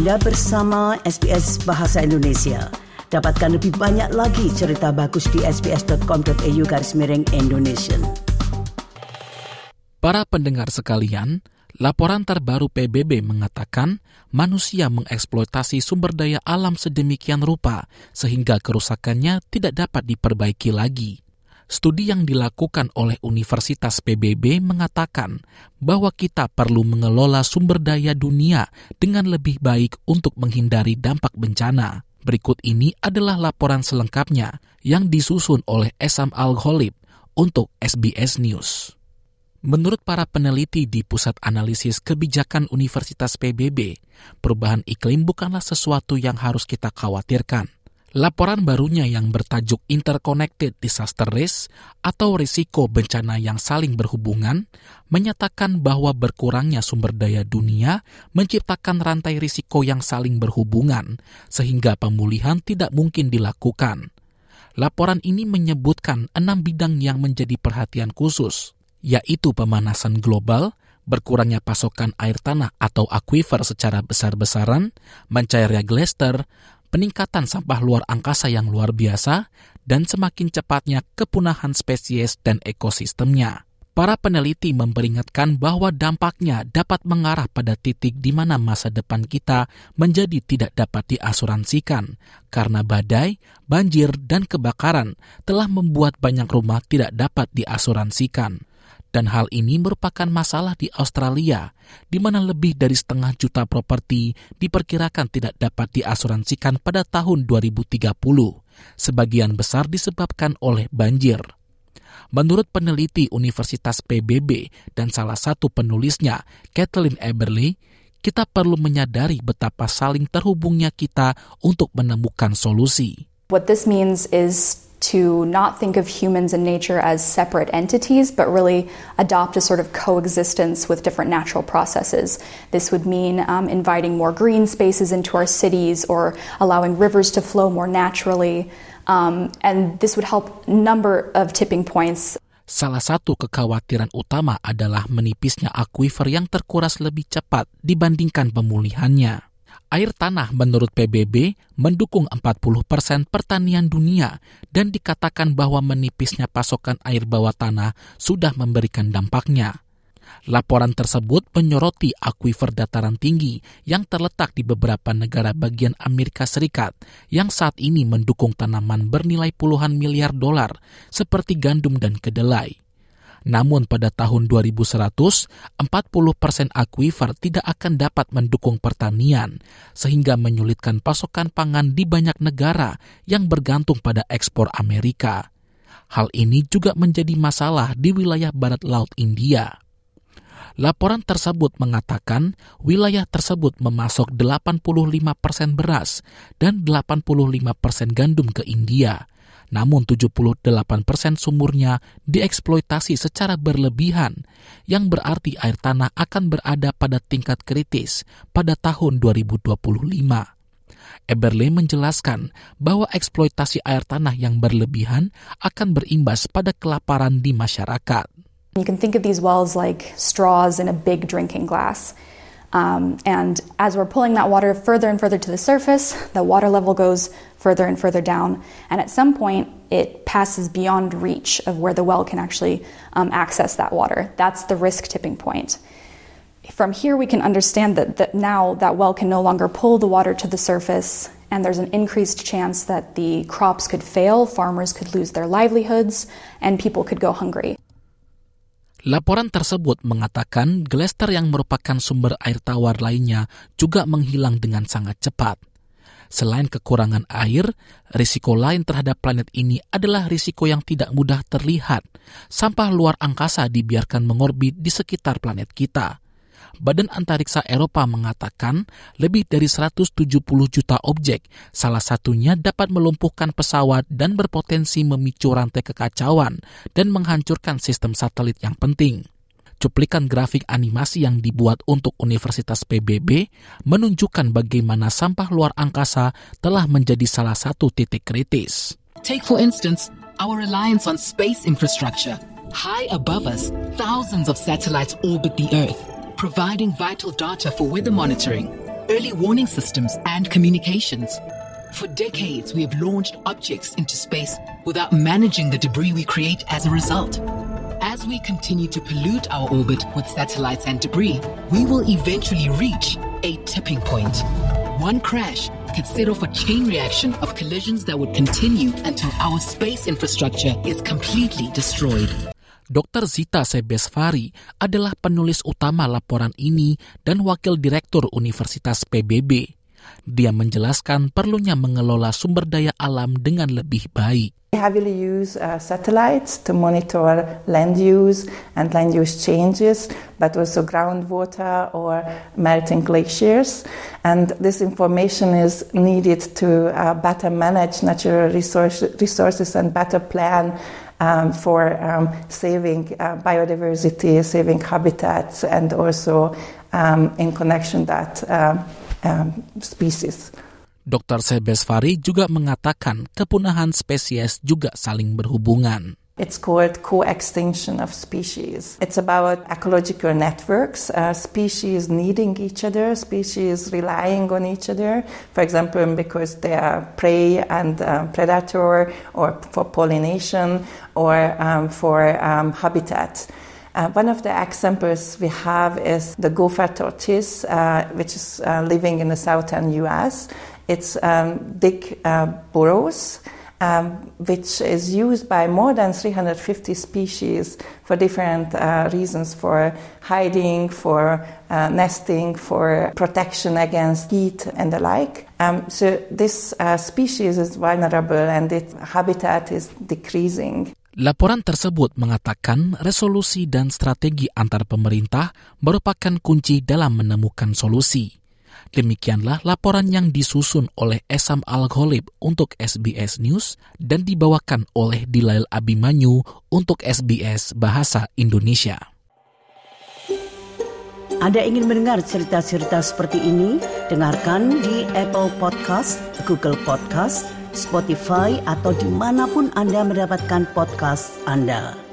Anda bersama SBS Bahasa Indonesia. Dapatkan lebih banyak lagi cerita bagus di sbs.com.au garis miring Indonesia. Para pendengar sekalian, laporan terbaru PBB mengatakan manusia mengeksploitasi sumber daya alam sedemikian rupa sehingga kerusakannya tidak dapat diperbaiki lagi. Studi yang dilakukan oleh Universitas PBB mengatakan bahwa kita perlu mengelola sumber daya dunia dengan lebih baik untuk menghindari dampak bencana. Berikut ini adalah laporan selengkapnya yang disusun oleh Esam Al-Ghalib untuk SBS News. Menurut para peneliti di Pusat Analisis Kebijakan Universitas PBB, perubahan iklim bukanlah sesuatu yang harus kita khawatirkan. Laporan barunya yang bertajuk Interconnected Disaster Risk atau risiko bencana yang saling berhubungan menyatakan bahwa berkurangnya sumber daya dunia menciptakan rantai risiko yang saling berhubungan sehingga pemulihan tidak mungkin dilakukan. Laporan ini menyebutkan enam bidang yang menjadi perhatian khusus, yaitu pemanasan global, berkurangnya pasokan air tanah atau aquifer secara besar-besaran, mencairnya glacier, peningkatan sampah luar angkasa yang luar biasa, dan semakin cepatnya kepunahan spesies dan ekosistemnya. Para peneliti memperingatkan bahwa dampaknya dapat mengarah pada titik di mana masa depan kita menjadi tidak dapat diasuransikan karena badai, banjir, dan kebakaran telah membuat banyak rumah tidak dapat diasuransikan dan hal ini merupakan masalah di Australia, di mana lebih dari setengah juta properti diperkirakan tidak dapat diasuransikan pada tahun 2030, sebagian besar disebabkan oleh banjir. Menurut peneliti Universitas PBB dan salah satu penulisnya, Kathleen Eberly, kita perlu menyadari betapa saling terhubungnya kita untuk menemukan solusi. What this means is to not think of humans and nature as separate entities, but really adopt a sort of coexistence with different natural processes. This would mean um, inviting more green spaces into our cities or allowing rivers to flow more naturally. Um, and this would help number of tipping points. Salah satu kekhawatiran utama adalah menipisnya aquifer yang terkuras lebih cepat dibandingkan pemulihannya. Air tanah menurut PBB mendukung 40 persen pertanian dunia dan dikatakan bahwa menipisnya pasokan air bawah tanah sudah memberikan dampaknya. Laporan tersebut menyoroti akuifer dataran tinggi yang terletak di beberapa negara bagian Amerika Serikat yang saat ini mendukung tanaman bernilai puluhan miliar dolar seperti gandum dan kedelai. Namun pada tahun 2100, 40 persen akuifer tidak akan dapat mendukung pertanian, sehingga menyulitkan pasokan pangan di banyak negara yang bergantung pada ekspor Amerika. Hal ini juga menjadi masalah di wilayah barat laut India. Laporan tersebut mengatakan wilayah tersebut memasok 85 persen beras dan 85 persen gandum ke India, namun 78 persen sumurnya dieksploitasi secara berlebihan, yang berarti air tanah akan berada pada tingkat kritis pada tahun 2025. Eberle menjelaskan bahwa eksploitasi air tanah yang berlebihan akan berimbas pada kelaparan di masyarakat. You can think of these wells like straws in a big drinking glass. Um, and as we're pulling that water further and further to the surface, the water level goes further and further down. And at some point, it passes beyond reach of where the well can actually um, access that water. That's the risk tipping point. From here, we can understand that, that now that well can no longer pull the water to the surface, and there's an increased chance that the crops could fail, farmers could lose their livelihoods, and people could go hungry. Laporan tersebut mengatakan glacier yang merupakan sumber air tawar lainnya juga menghilang dengan sangat cepat. Selain kekurangan air, risiko lain terhadap planet ini adalah risiko yang tidak mudah terlihat. Sampah luar angkasa dibiarkan mengorbit di sekitar planet kita. Badan Antariksa Eropa mengatakan lebih dari 170 juta objek, salah satunya dapat melumpuhkan pesawat dan berpotensi memicu rantai kekacauan dan menghancurkan sistem satelit yang penting. Cuplikan grafik animasi yang dibuat untuk Universitas PBB menunjukkan bagaimana sampah luar angkasa telah menjadi salah satu titik kritis. Take for instance our reliance on space infrastructure. High above us, thousands of satellites orbit the Earth providing vital data for weather monitoring. early warning systems, and communications. For decades, we have launched objects into space without managing the debris we create as a result. As we continue to pollute our orbit with satellites and debris, we will eventually reach a tipping point. One crash could set off a chain reaction of collisions that would continue until our space infrastructure is completely destroyed. Dr. Zita Sebesvari adalah penulis utama laporan ini dan wakil direktur Universitas PBB. Dia menjelaskan perlunya mengelola sumber daya alam dengan lebih baik. We heavily use uh, satellites to monitor land use and land use changes, but also groundwater or melting glaciers. And this information is needed to uh, better manage natural resource, resources and better plan um, for um, saving uh, biodiversity, saving habitats, and also um, in connection that uh, um, species. Dr. Sebesvari juga mengatakan kepunahan spesies juga saling berhubungan. It's called co-extinction of species. It's about ecological networks, uh, species needing each other, species relying on each other. For example, because they are prey and uh, predator, or for pollination, or um, for um, habitat. Uh, one of the examples we have is the gopher tortoise, uh, which is uh, living in the southern U.S. It's um, dig uh, burrows. Um, which is used by more than 350 species for different uh, reasons for hiding, for uh, nesting, for protection against heat, and the like. Um, so, this uh, species is vulnerable and its habitat is decreasing. Laporan tersebut mengatakan resolusi dan strategi antar pemerintah merupakan kunci dalam menemukan solusi. Demikianlah laporan yang disusun oleh Esam Al-Gholib untuk SBS News dan dibawakan oleh Dilail Abimanyu untuk SBS Bahasa Indonesia. Anda ingin mendengar cerita-cerita seperti ini? Dengarkan di Apple Podcast, Google Podcast, Spotify, atau di mana pun Anda mendapatkan podcast Anda.